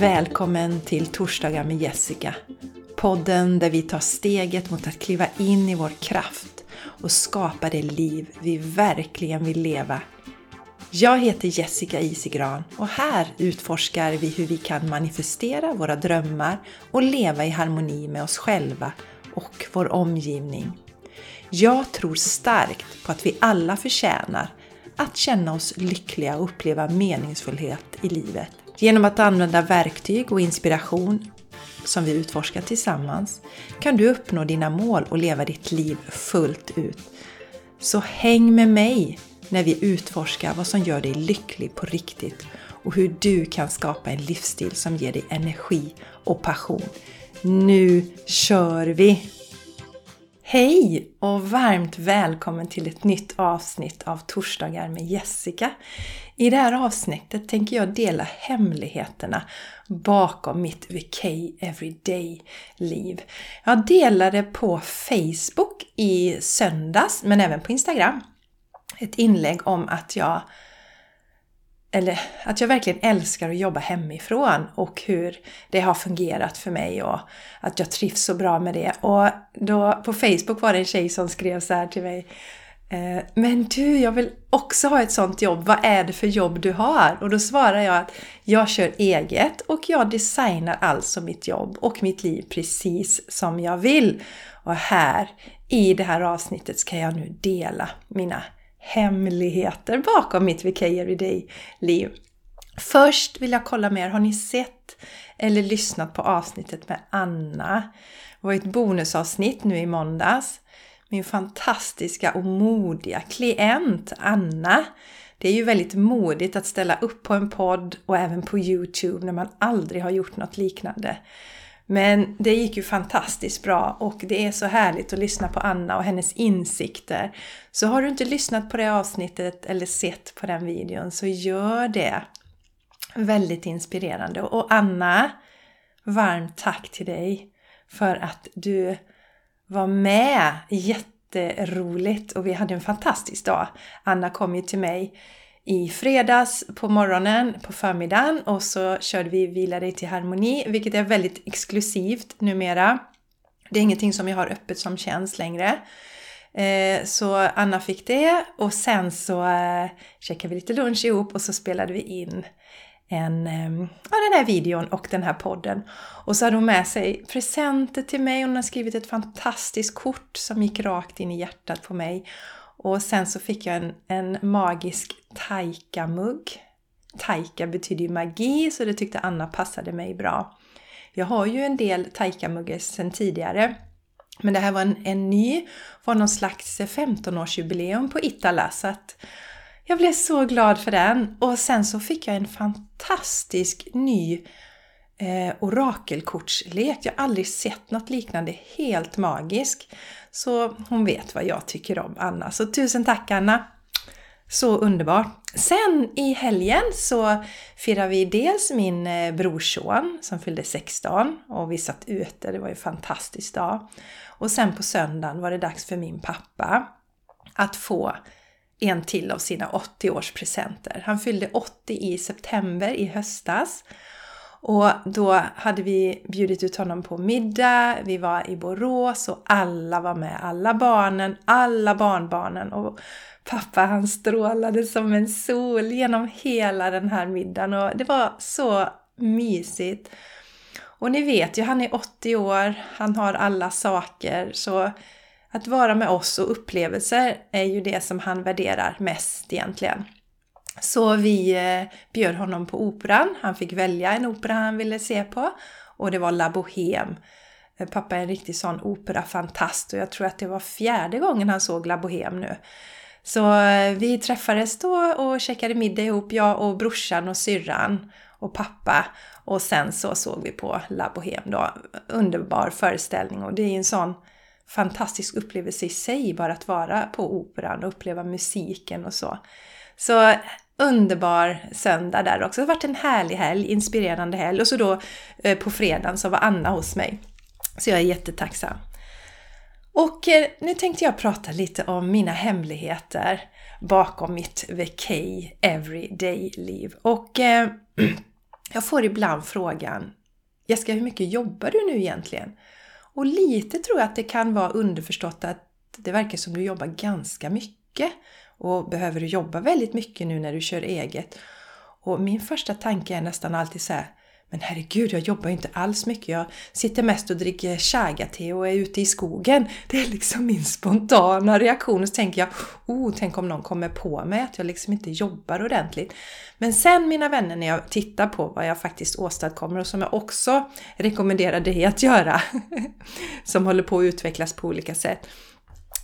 Välkommen till Torsdagar med Jessica. Podden där vi tar steget mot att kliva in i vår kraft och skapa det liv vi verkligen vill leva. Jag heter Jessica Isigran och här utforskar vi hur vi kan manifestera våra drömmar och leva i harmoni med oss själva och vår omgivning. Jag tror starkt på att vi alla förtjänar att känna oss lyckliga och uppleva meningsfullhet i livet. Genom att använda verktyg och inspiration som vi utforskar tillsammans kan du uppnå dina mål och leva ditt liv fullt ut. Så häng med mig när vi utforskar vad som gör dig lycklig på riktigt och hur du kan skapa en livsstil som ger dig energi och passion. Nu kör vi! Hej och varmt välkommen till ett nytt avsnitt av Torsdagar med Jessica. I det här avsnittet tänker jag dela hemligheterna bakom mitt VK Everyday-liv. Jag delade på Facebook i söndags, men även på Instagram, ett inlägg om att jag eller att jag verkligen älskar att jobba hemifrån och hur det har fungerat för mig och att jag trivs så bra med det. Och då på Facebook var det en tjej som skrev så här till mig eh, men du, jag vill också ha ett sånt jobb. Vad är det för jobb du har? Och då svarar jag att jag kör eget och jag designar alltså mitt jobb och mitt liv precis som jag vill. Och här i det här avsnittet ska jag nu dela mina hemligheter bakom mitt VK Everyday-liv. Först vill jag kolla med er, har ni sett eller lyssnat på avsnittet med Anna? Det var ett bonusavsnitt nu i måndags. Min fantastiska och modiga klient Anna. Det är ju väldigt modigt att ställa upp på en podd och även på Youtube när man aldrig har gjort något liknande. Men det gick ju fantastiskt bra och det är så härligt att lyssna på Anna och hennes insikter. Så har du inte lyssnat på det avsnittet eller sett på den videon så gör det. Väldigt inspirerande. Och Anna, varmt tack till dig för att du var med. Jätteroligt och vi hade en fantastisk dag. Anna kom ju till mig i fredags på morgonen, på förmiddagen och så körde vi Vila dig till harmoni, vilket är väldigt exklusivt numera. Det är ingenting som jag har öppet som tjänst längre. Eh, så Anna fick det och sen så eh, käkade vi lite lunch ihop och så spelade vi in en, eh, ja, den här videon och den här podden. Och så hade hon med sig presenter till mig. Hon har skrivit ett fantastiskt kort som gick rakt in i hjärtat på mig. Och sen så fick jag en, en magisk taika-mugg. Taika betyder ju magi så det tyckte Anna passade mig bra. Jag har ju en del taika-muggar sedan tidigare. Men det här var en, en ny, var någon slags 15-årsjubileum på Itala så att jag blev så glad för den. Och sen så fick jag en fantastisk ny eh, orakelkortslek. Jag har aldrig sett något liknande. Helt magisk. Så hon vet vad jag tycker om Anna. Så tusen tack Anna! Så underbart! Sen i helgen så firar vi dels min eh, brorson som fyllde 16 och vi satt ute, det var ju en fantastisk dag. Och sen på söndagen var det dags för min pappa att få en till av sina 80-årspresenter. Han fyllde 80 i september i höstas och då hade vi bjudit ut honom på middag, vi var i Borås och alla var med, alla barnen, alla barnbarnen och pappa han strålade som en sol genom hela den här middagen och det var så mysigt. Och ni vet ju, han är 80 år, han har alla saker så att vara med oss och upplevelser är ju det som han värderar mest egentligen. Så vi eh, bjöd honom på operan. Han fick välja en opera han ville se på och det var La Bohème. Eh, pappa är en riktig sån operafantast och jag tror att det var fjärde gången han såg La Bohème nu. Så eh, vi träffades då och käkade middag ihop, jag och brorsan och syrran och pappa. Och sen så såg vi på La Bohème då. Underbar föreställning och det är en sån fantastisk upplevelse i sig bara att vara på operan och uppleva musiken och så. Så underbar söndag där också. Det har varit en härlig helg, inspirerande helg. Och så då eh, på fredagen så var Anna hos mig. Så jag är jättetacksam. Och eh, nu tänkte jag prata lite om mina hemligheter bakom mitt VK Everyday-liv. Och eh, jag får ibland frågan Jessica, hur mycket jobbar du nu egentligen? Och lite tror jag att det kan vara underförstått att det verkar som du jobbar ganska mycket. Och behöver du jobba väldigt mycket nu när du kör eget? Och min första tanke är nästan alltid så här, men herregud, jag jobbar ju inte alls mycket. Jag sitter mest och dricker chaga-te och är ute i skogen. Det är liksom min spontana reaktion. Och så tänker jag, oh, tänk om någon kommer på mig att jag liksom inte jobbar ordentligt. Men sen mina vänner, när jag tittar på vad jag faktiskt åstadkommer och som jag också rekommenderar dig att göra, som håller på att utvecklas på olika sätt,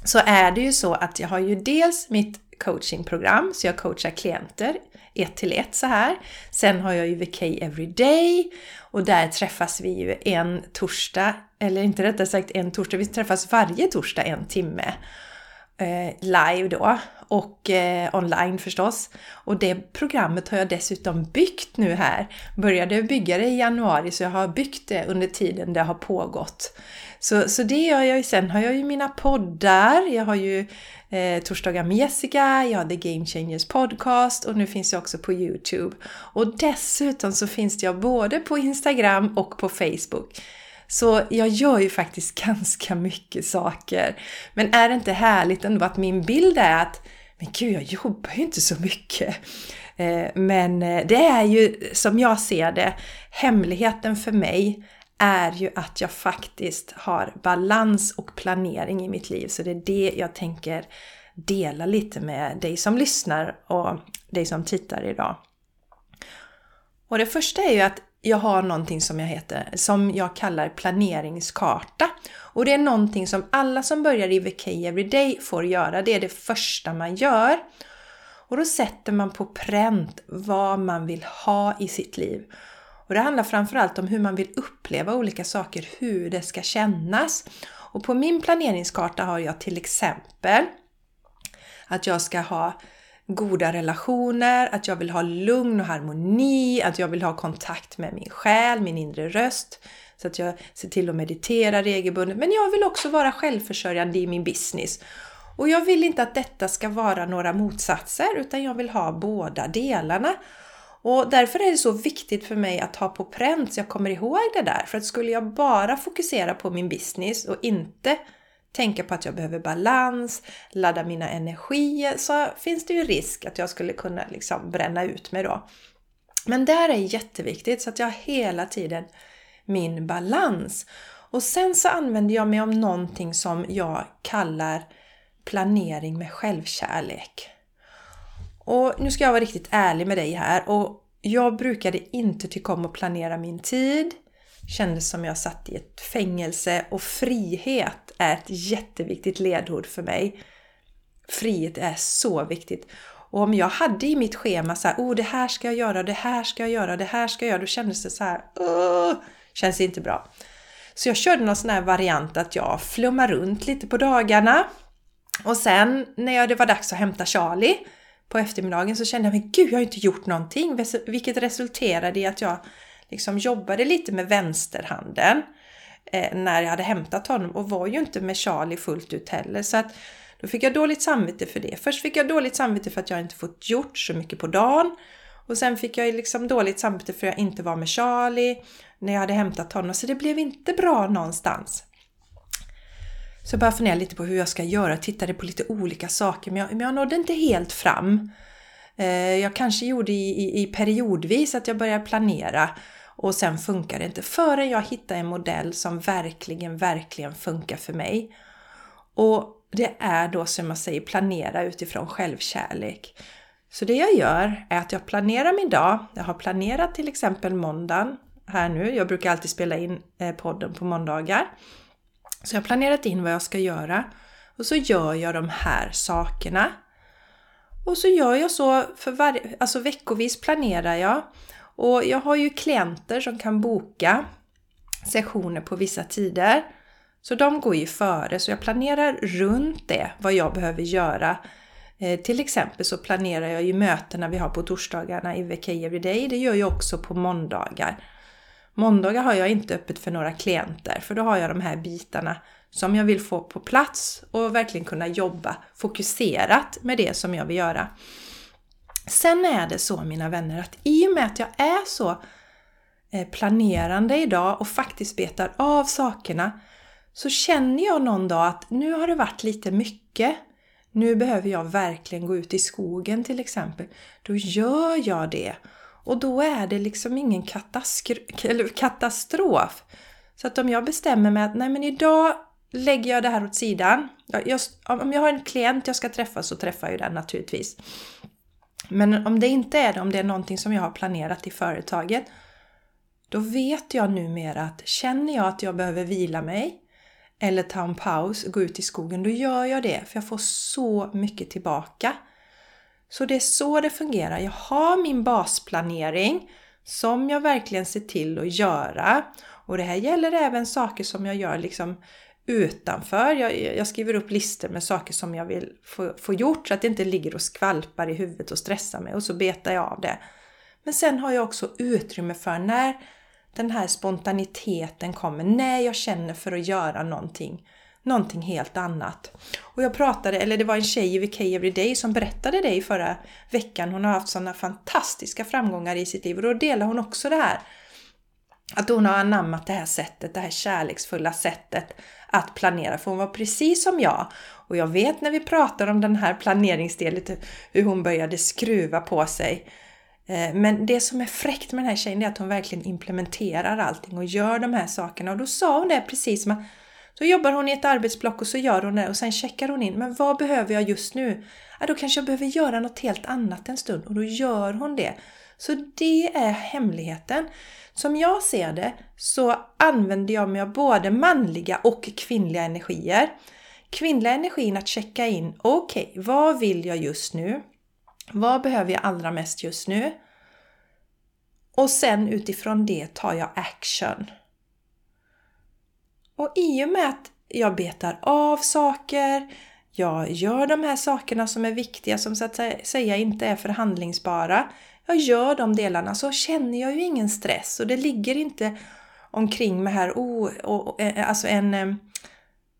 så är det ju så att jag har ju dels mitt coachingprogram, så jag coachar klienter ett till ett så här. Sen har jag ju VK Everyday och där träffas vi ju en torsdag, eller inte rättare sagt en torsdag, vi träffas varje torsdag en timme eh, live då och eh, online förstås. Och det programmet har jag dessutom byggt nu här. Började bygga det i januari så jag har byggt det under tiden det har pågått. Så, så det gör jag ju. Sen har jag ju mina poddar. Jag har ju eh, Torsdagar med Jessica, jag har The Game Changers Podcast och nu finns jag också på Youtube. Och dessutom så finns jag både på Instagram och på Facebook. Så jag gör ju faktiskt ganska mycket saker. Men är det inte härligt ändå att min bild är att men gud, jag jobbar ju inte så mycket. Eh, men eh, det är ju som jag ser det, hemligheten för mig är ju att jag faktiskt har balans och planering i mitt liv. Så det är det jag tänker dela lite med dig som lyssnar och dig som tittar idag. Och det första är ju att jag har någonting som jag, heter, som jag kallar planeringskarta. Och det är någonting som alla som börjar i VK Everyday får göra. Det är det första man gör. Och då sätter man på pränt vad man vill ha i sitt liv. Och det handlar framförallt om hur man vill uppleva olika saker, hur det ska kännas. Och på min planeringskarta har jag till exempel att jag ska ha goda relationer, att jag vill ha lugn och harmoni, att jag vill ha kontakt med min själ, min inre röst. Så att jag ser till att meditera regelbundet. Men jag vill också vara självförsörjande i min business. Och jag vill inte att detta ska vara några motsatser utan jag vill ha båda delarna. Och därför är det så viktigt för mig att ha på pränt så jag kommer ihåg det där. För att skulle jag bara fokusera på min business och inte tänka på att jag behöver balans, ladda mina energier, så finns det ju risk att jag skulle kunna liksom bränna ut mig då. Men där är jätteviktigt så att jag hela tiden min balans. Och sen så använder jag mig av någonting som jag kallar planering med självkärlek. Och nu ska jag vara riktigt ärlig med dig här och jag brukade inte tycka om att planera min tid. Kändes som jag satt i ett fängelse och frihet är ett jätteviktigt ledord för mig. Frihet är så viktigt. Och om jag hade i mitt schema så här, oh det här ska jag göra, det här ska jag göra, det här ska jag göra, då kändes det så här, oh, känns inte bra. Så jag körde någon sån här variant att jag flummar runt lite på dagarna. Och sen när det var dags att hämta Charlie på eftermiddagen så kände jag, men gud jag har inte gjort någonting. Vilket resulterade i att jag liksom jobbade lite med vänsterhanden eh, när jag hade hämtat honom och var ju inte med Charlie fullt ut heller. Så att då fick jag dåligt samvete för det. Först fick jag dåligt samvete för att jag inte fått gjort så mycket på dagen. Och sen fick jag liksom dåligt samvete för att jag inte var med Charlie när jag hade hämtat honom. Så det blev inte bra någonstans. Så jag började fundera lite på hur jag ska göra. Jag tittade på lite olika saker men jag, men jag nådde inte helt fram. Eh, jag kanske gjorde i, i, i periodvis att jag började planera och sen funkar det inte förrän jag hittar en modell som verkligen, verkligen funkar för mig. Och det är då som jag säger planera utifrån självkärlek. Så det jag gör är att jag planerar min dag. Jag har planerat till exempel måndagen här nu. Jag brukar alltid spela in eh, podden på måndagar. Så jag har planerat in vad jag ska göra och så gör jag de här sakerna. Och så gör jag så för varje, alltså veckovis planerar jag. Och jag har ju klienter som kan boka sessioner på vissa tider. Så de går ju före, så jag planerar runt det, vad jag behöver göra. Eh, till exempel så planerar jag ju mötena vi har på torsdagarna i VK Everyday. Det gör jag också på måndagar. Måndagar har jag inte öppet för några klienter för då har jag de här bitarna som jag vill få på plats och verkligen kunna jobba fokuserat med det som jag vill göra. Sen är det så mina vänner att i och med att jag är så eh, planerande idag och faktiskt betar av sakerna så känner jag någon dag att nu har det varit lite mycket. Nu behöver jag verkligen gå ut i skogen till exempel. Då gör jag det. Och då är det liksom ingen katastrof. Så att om jag bestämmer mig att nej men idag lägger jag det här åt sidan. Jag, om jag har en klient jag ska träffa så träffar jag den naturligtvis. Men om det inte är det, om det är någonting som jag har planerat i företaget, då vet jag numera att känner jag att jag behöver vila mig eller ta en paus och gå ut i skogen, då gör jag det för jag får så mycket tillbaka. Så det är så det fungerar. Jag har min basplanering som jag verkligen ser till att göra. Och det här gäller även saker som jag gör liksom utanför. Jag, jag skriver upp listor med saker som jag vill få, få gjort så att det inte ligger och skvalpar i huvudet och stressar mig och så betar jag av det. Men sen har jag också utrymme för när den här spontaniteten kommer, när jag känner för att göra någonting, någonting helt annat. Och jag pratade, eller det var en tjej i VK Everyday som berättade det i förra veckan. Hon har haft sådana fantastiska framgångar i sitt liv och då delar hon också det här. Att hon har anammat det här sättet, det här kärleksfulla sättet att planera. För hon var precis som jag. Och jag vet när vi pratar om den här planeringsdelen hur hon började skruva på sig. Eh, men det som är fräckt med den här tjejen är att hon verkligen implementerar allting och gör de här sakerna. Och då sa hon det precis som att så jobbar hon i ett arbetsblock och så gör hon det och sen checkar hon in. Men vad behöver jag just nu? Ja, då kanske jag behöver göra något helt annat en stund och då gör hon det. Så det är hemligheten. Som jag ser det så använder jag mig av både manliga och kvinnliga energier. Kvinnliga energin att checka in, okej, okay, vad vill jag just nu? Vad behöver jag allra mest just nu? Och sen utifrån det tar jag action. Och i och med att jag betar av saker, jag gör de här sakerna som är viktiga, som så att säga inte är förhandlingsbara. Jag gör de delarna så känner jag ju ingen stress och det ligger inte omkring mig här oh, oh, alltså en eh,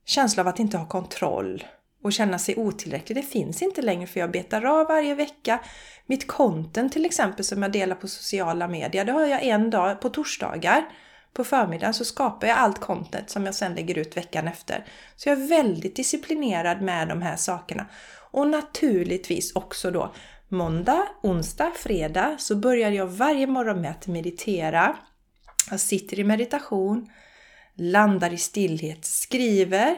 känsla av att inte ha kontroll och känna sig otillräcklig. Det finns inte längre för jag betar av varje vecka. Mitt content till exempel som jag delar på sociala medier, det har jag en dag på torsdagar. På förmiddagen så skapar jag allt content som jag sen lägger ut veckan efter. Så jag är väldigt disciplinerad med de här sakerna. Och naturligtvis också då måndag, onsdag, fredag så börjar jag varje morgon med att meditera. Jag sitter i meditation, landar i stillhet, skriver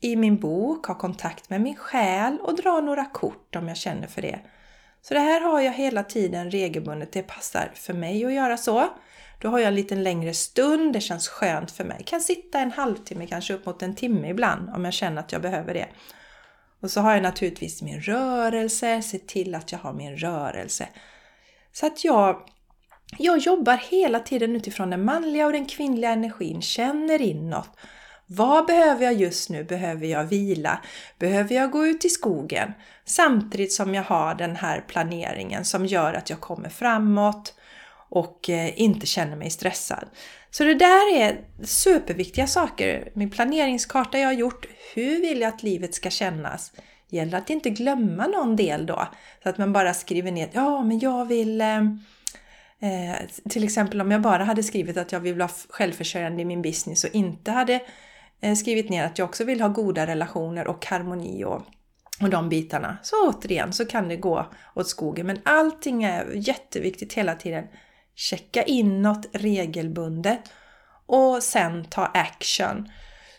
i min bok, har kontakt med min själ och drar några kort om jag känner för det. Så det här har jag hela tiden regelbundet. Det passar för mig att göra så. Då har jag en lite längre stund, det känns skönt för mig. Jag kan sitta en halvtimme, kanske upp mot en timme ibland om jag känner att jag behöver det. Och så har jag naturligtvis min rörelse, se till att jag har min rörelse. Så att jag, jag jobbar hela tiden utifrån den manliga och den kvinnliga energin, känner inåt. Vad behöver jag just nu? Behöver jag vila? Behöver jag gå ut i skogen? Samtidigt som jag har den här planeringen som gör att jag kommer framåt och eh, inte känner mig stressad. Så det där är superviktiga saker. Min planeringskarta jag har gjort, hur vill jag att livet ska kännas? Gäller att inte glömma någon del då. Så att man bara skriver ner, ja men jag vill eh, eh till exempel om jag bara hade skrivit att jag vill vara självförsörjande i min business och inte hade eh, skrivit ner att jag också vill ha goda relationer och harmoni och, och de bitarna. Så återigen så kan det gå åt skogen. Men allting är jätteviktigt hela tiden checka inåt regelbundet och sen ta action.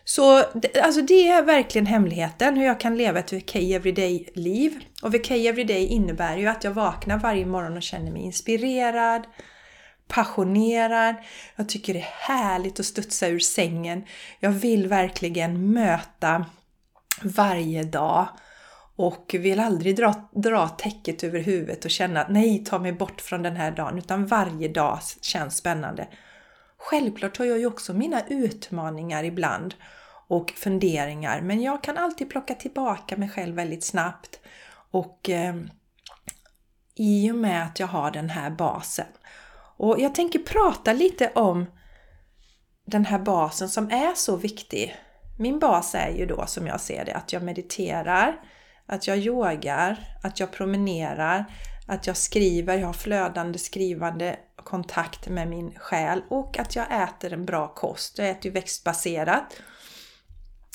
Så alltså det är verkligen hemligheten hur jag kan leva ett VK Everyday-liv. Och VK Everyday innebär ju att jag vaknar varje morgon och känner mig inspirerad, passionerad. Jag tycker det är härligt att studsa ur sängen. Jag vill verkligen möta varje dag och vill aldrig dra, dra täcket över huvudet och känna att nej, ta mig bort från den här dagen, utan varje dag känns spännande. Självklart har jag ju också mina utmaningar ibland och funderingar, men jag kan alltid plocka tillbaka mig själv väldigt snabbt och eh, i och med att jag har den här basen. Och jag tänker prata lite om den här basen som är så viktig. Min bas är ju då som jag ser det att jag mediterar, att jag yogar, att jag promenerar, att jag skriver, jag har flödande skrivande kontakt med min själ och att jag äter en bra kost. Jag äter ju växtbaserat.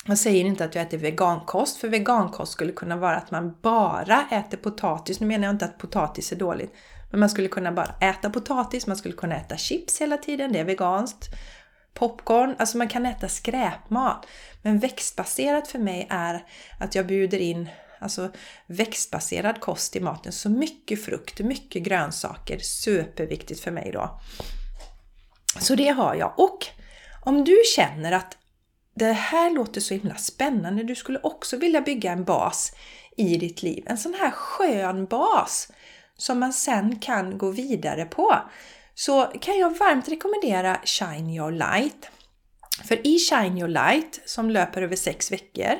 Jag säger inte att jag äter vegankost, för vegankost skulle kunna vara att man bara äter potatis. Nu menar jag inte att potatis är dåligt, men man skulle kunna bara äta potatis, man skulle kunna äta chips hela tiden, det är veganskt. Popcorn, alltså man kan äta skräpmat. Men växtbaserat för mig är att jag bjuder in alltså växtbaserad kost i maten. Så mycket frukt, mycket grönsaker, superviktigt för mig då. Så det har jag. Och om du känner att det här låter så himla spännande, du skulle också vilja bygga en bas i ditt liv. En sån här skön bas som man sen kan gå vidare på. Så kan jag varmt rekommendera Shine Your Light. För i Shine Your Light, som löper över sex veckor,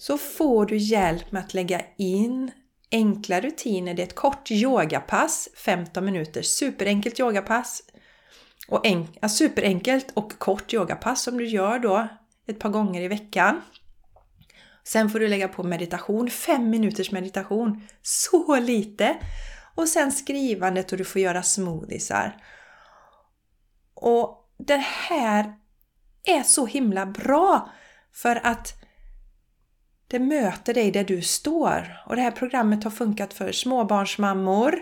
så får du hjälp med att lägga in enkla rutiner. Det är ett kort yogapass, 15 minuter, superenkelt yogapass. Och en, ja, superenkelt och kort yogapass som du gör då ett par gånger i veckan. Sen får du lägga på meditation, 5 minuters meditation. Så lite! Och sen skrivandet och du får göra smoothiesar. Och det här är så himla bra för att det möter dig där du står. Och det här programmet har funkat för småbarnsmammor,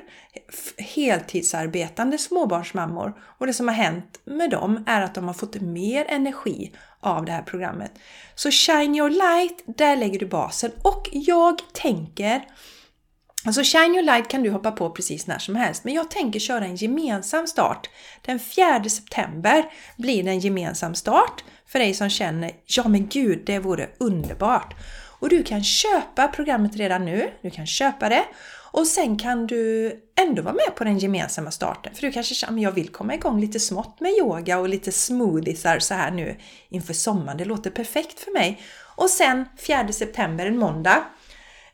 heltidsarbetande småbarnsmammor. Och det som har hänt med dem är att de har fått mer energi av det här programmet. Så Shine Your Light, där lägger du basen. Och jag tänker Alltså Shine Your Light kan du hoppa på precis när som helst, men jag tänker köra en gemensam start. Den 4 september blir det en gemensam start för dig som känner ja men gud, det vore underbart. Och du kan köpa programmet redan nu, du kan köpa det och sen kan du ändå vara med på den gemensamma starten. För du kanske känner att jag vill komma igång lite smått med yoga och lite smoothiesar så här nu inför sommaren. Det låter perfekt för mig. Och sen 4 september, en måndag,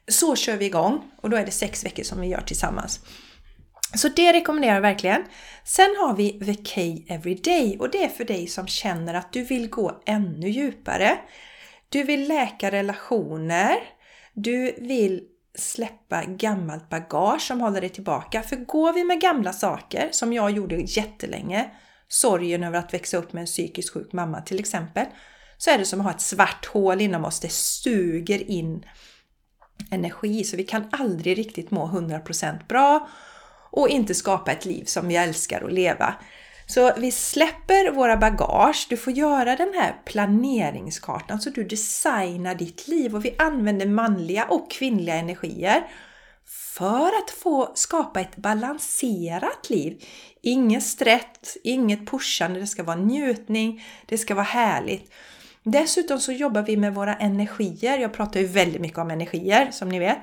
så kör vi igång och då är det sex veckor som vi gör tillsammans. Så det rekommenderar jag verkligen. Sen har vi The K Everyday och det är för dig som känner att du vill gå ännu djupare. Du vill läka relationer. Du vill släppa gammalt bagage som håller dig tillbaka. För går vi med gamla saker, som jag gjorde jättelänge, sorgen över att växa upp med en psykiskt sjuk mamma till exempel, så är det som att ha ett svart hål inom oss. Det suger in energi så vi kan aldrig riktigt må 100% bra och inte skapa ett liv som vi älskar att leva. Så vi släpper våra bagage, du får göra den här planeringskartan så du designar ditt liv och vi använder manliga och kvinnliga energier för att få skapa ett balanserat liv. Inget stress, inget pushande, det ska vara njutning, det ska vara härligt. Dessutom så jobbar vi med våra energier. Jag pratar ju väldigt mycket om energier som ni vet.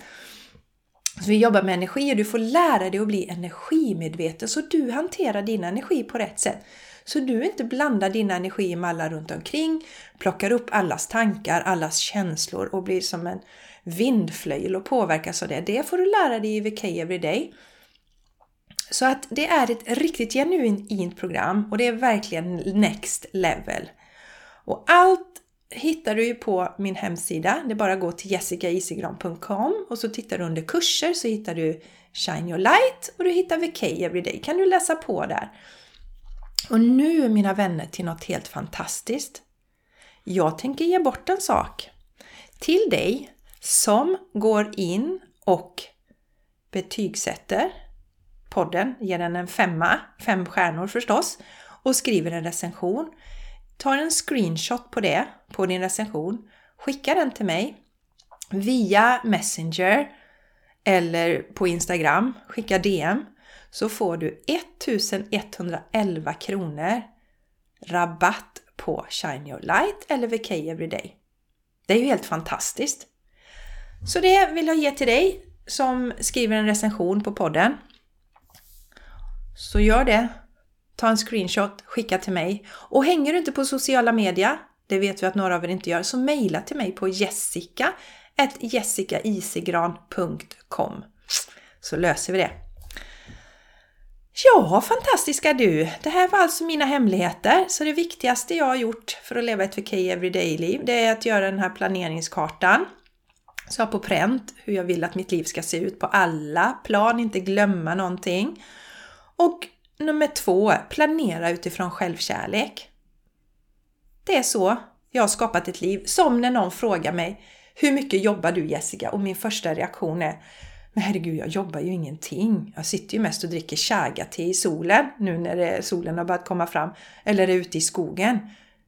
Så vi jobbar med energi och du får lära dig att bli energimedveten så du hanterar din energi på rätt sätt. Så du inte blandar dina energi med alla runt omkring, plockar upp allas tankar, allas känslor och blir som en vindflöjel och påverkas av det. Det får du lära dig i VK Everyday. Så att det är ett riktigt genuint program och det är verkligen next level. Och allt hittar du ju på min hemsida. Det är bara att gå till jessicaisigran.com och så tittar du under kurser så hittar du Shine Your Light och du hittar VK Everyday. kan du läsa på där. Och nu mina vänner till något helt fantastiskt. Jag tänker ge bort en sak till dig som går in och betygsätter podden, ger den en femma, fem stjärnor förstås, och skriver en recension. Ta en screenshot på det, på din recension. Skicka den till mig via Messenger eller på Instagram. Skicka DM så får du 1111 kronor rabatt på Shine Your Light eller VK Everyday. Det är ju helt fantastiskt! Så det vill jag ge till dig som skriver en recension på podden. Så gör det ta en screenshot, skicka till mig. Och hänger du inte på sociala media, det vet vi att några av er inte gör, så mejla till mig på jessica jessicaisigran.com så löser vi det. Ja, fantastiska du! Det här var alltså mina hemligheter. Så det viktigaste jag har gjort för att leva ett VK Everyday-liv, det är att göra den här planeringskartan Så jag har på pränt hur jag vill att mitt liv ska se ut på alla plan, inte glömma någonting. Och nummer två, planera utifrån självkärlek. Det är så jag har skapat ett liv. Som när någon frågar mig Hur mycket jobbar du Jessica? Och min första reaktion är Men herregud, jag jobbar ju ingenting. Jag sitter ju mest och dricker chaga-te i solen nu när solen har börjat komma fram. Eller är ute i skogen.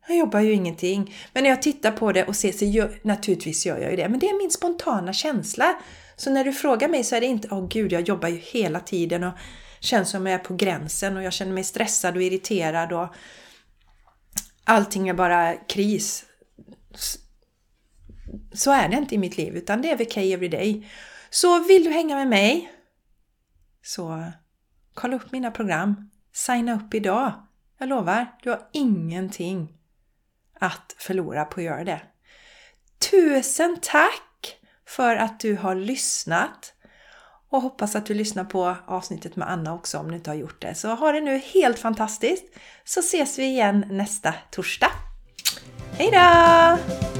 Jag jobbar ju ingenting. Men när jag tittar på det och ser så gör, naturligtvis gör jag ju det. Men det är min spontana känsla. Så när du frågar mig så är det inte åh oh, gud, jag jobbar ju hela tiden och känns som jag är på gränsen och jag känner mig stressad och irriterad och allting är bara kris. Så är det inte i mitt liv, utan det är VK Everyday. Så vill du hänga med mig så kolla upp mina program. Signa upp idag. Jag lovar, du har ingenting att förlora på att göra det. Tusen tack för att du har lyssnat! Och hoppas att du lyssnar på avsnittet med Anna också om du inte har gjort det. Så ha det nu helt fantastiskt! Så ses vi igen nästa torsdag. Hejdå!